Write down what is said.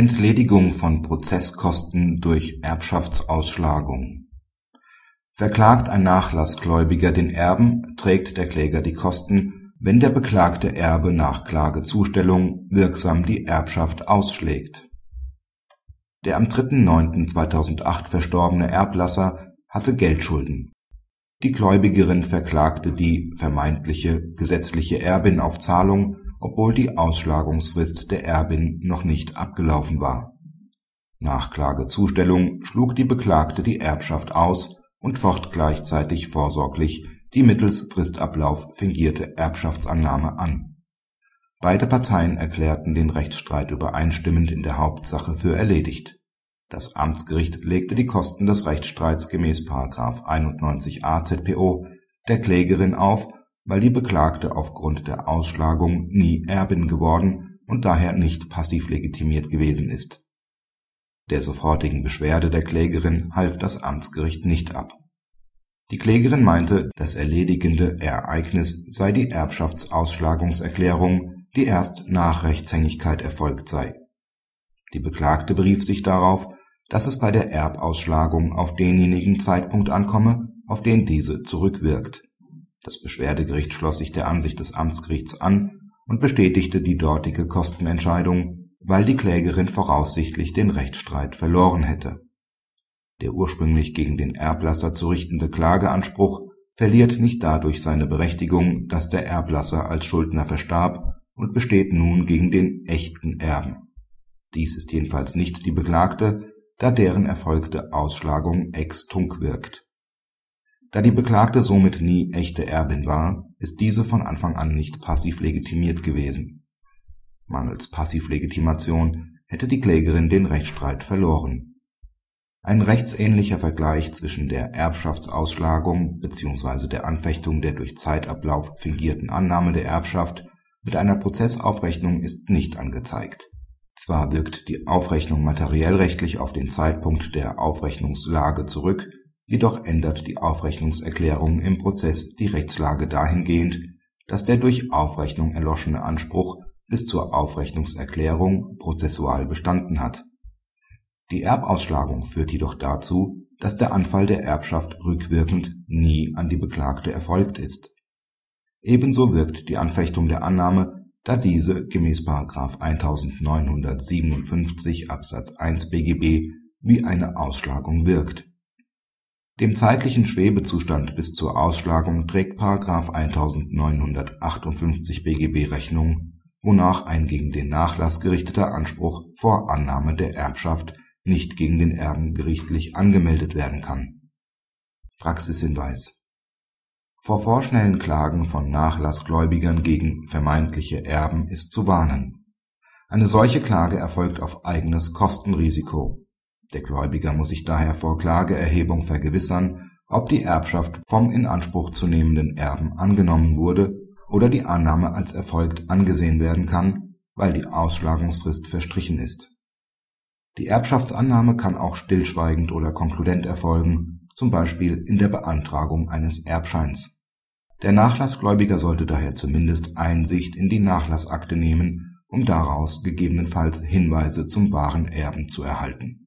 Entledigung von Prozesskosten durch Erbschaftsausschlagung Verklagt ein Nachlassgläubiger den Erben, trägt der Kläger die Kosten, wenn der beklagte Erbe nach Klagezustellung wirksam die Erbschaft ausschlägt. Der am 3.9.2008 verstorbene Erblasser hatte Geldschulden. Die Gläubigerin verklagte die vermeintliche gesetzliche Erbin auf Zahlung obwohl die Ausschlagungsfrist der Erbin noch nicht abgelaufen war. Nach Klagezustellung schlug die Beklagte die Erbschaft aus und focht gleichzeitig vorsorglich die mittels Fristablauf fingierte Erbschaftsannahme an. Beide Parteien erklärten den Rechtsstreit übereinstimmend in der Hauptsache für erledigt. Das Amtsgericht legte die Kosten des Rechtsstreits gemäß § 91a ZPO der Klägerin auf weil die Beklagte aufgrund der Ausschlagung nie Erbin geworden und daher nicht passiv legitimiert gewesen ist. Der sofortigen Beschwerde der Klägerin half das Amtsgericht nicht ab. Die Klägerin meinte, das erledigende Ereignis sei die Erbschaftsausschlagungserklärung, die erst nach Rechtshängigkeit erfolgt sei. Die Beklagte berief sich darauf, dass es bei der Erbausschlagung auf denjenigen Zeitpunkt ankomme, auf den diese zurückwirkt das Beschwerdegericht schloss sich der Ansicht des Amtsgerichts an und bestätigte die dortige Kostenentscheidung, weil die Klägerin voraussichtlich den Rechtsstreit verloren hätte. Der ursprünglich gegen den Erblasser zu richtende Klageanspruch verliert nicht dadurch seine Berechtigung, dass der Erblasser als Schuldner verstarb und besteht nun gegen den echten Erben. Dies ist jedenfalls nicht die Beklagte, da deren erfolgte Ausschlagung ex tunc wirkt da die Beklagte somit nie echte Erbin war, ist diese von Anfang an nicht passiv legitimiert gewesen. Mangels Passivlegitimation hätte die Klägerin den Rechtsstreit verloren. Ein rechtsähnlicher Vergleich zwischen der Erbschaftsausschlagung bzw. der Anfechtung der durch Zeitablauf fingierten Annahme der Erbschaft mit einer Prozessaufrechnung ist nicht angezeigt. Zwar wirkt die Aufrechnung materiellrechtlich auf den Zeitpunkt der Aufrechnungslage zurück Jedoch ändert die Aufrechnungserklärung im Prozess die Rechtslage dahingehend, dass der durch Aufrechnung erloschene Anspruch bis zur Aufrechnungserklärung prozessual bestanden hat. Die Erbausschlagung führt jedoch dazu, dass der Anfall der Erbschaft rückwirkend nie an die Beklagte erfolgt ist. Ebenso wirkt die Anfechtung der Annahme, da diese gemäß § 1957 Absatz 1 BGB wie eine Ausschlagung wirkt dem zeitlichen Schwebezustand bis zur Ausschlagung trägt § 1958 BGB Rechnung, wonach ein gegen den Nachlass gerichteter Anspruch vor Annahme der Erbschaft nicht gegen den Erben gerichtlich angemeldet werden kann. Praxishinweis Vor vorschnellen Klagen von Nachlassgläubigern gegen vermeintliche Erben ist zu warnen. Eine solche Klage erfolgt auf eigenes Kostenrisiko der Gläubiger muss sich daher vor Klageerhebung vergewissern, ob die Erbschaft vom in Anspruch zu nehmenden Erben angenommen wurde oder die Annahme als erfolgt angesehen werden kann, weil die Ausschlagungsfrist verstrichen ist. Die Erbschaftsannahme kann auch stillschweigend oder konkludent erfolgen, zum Beispiel in der Beantragung eines Erbscheins. Der Nachlassgläubiger sollte daher zumindest Einsicht in die Nachlassakte nehmen, um daraus gegebenenfalls Hinweise zum wahren Erben zu erhalten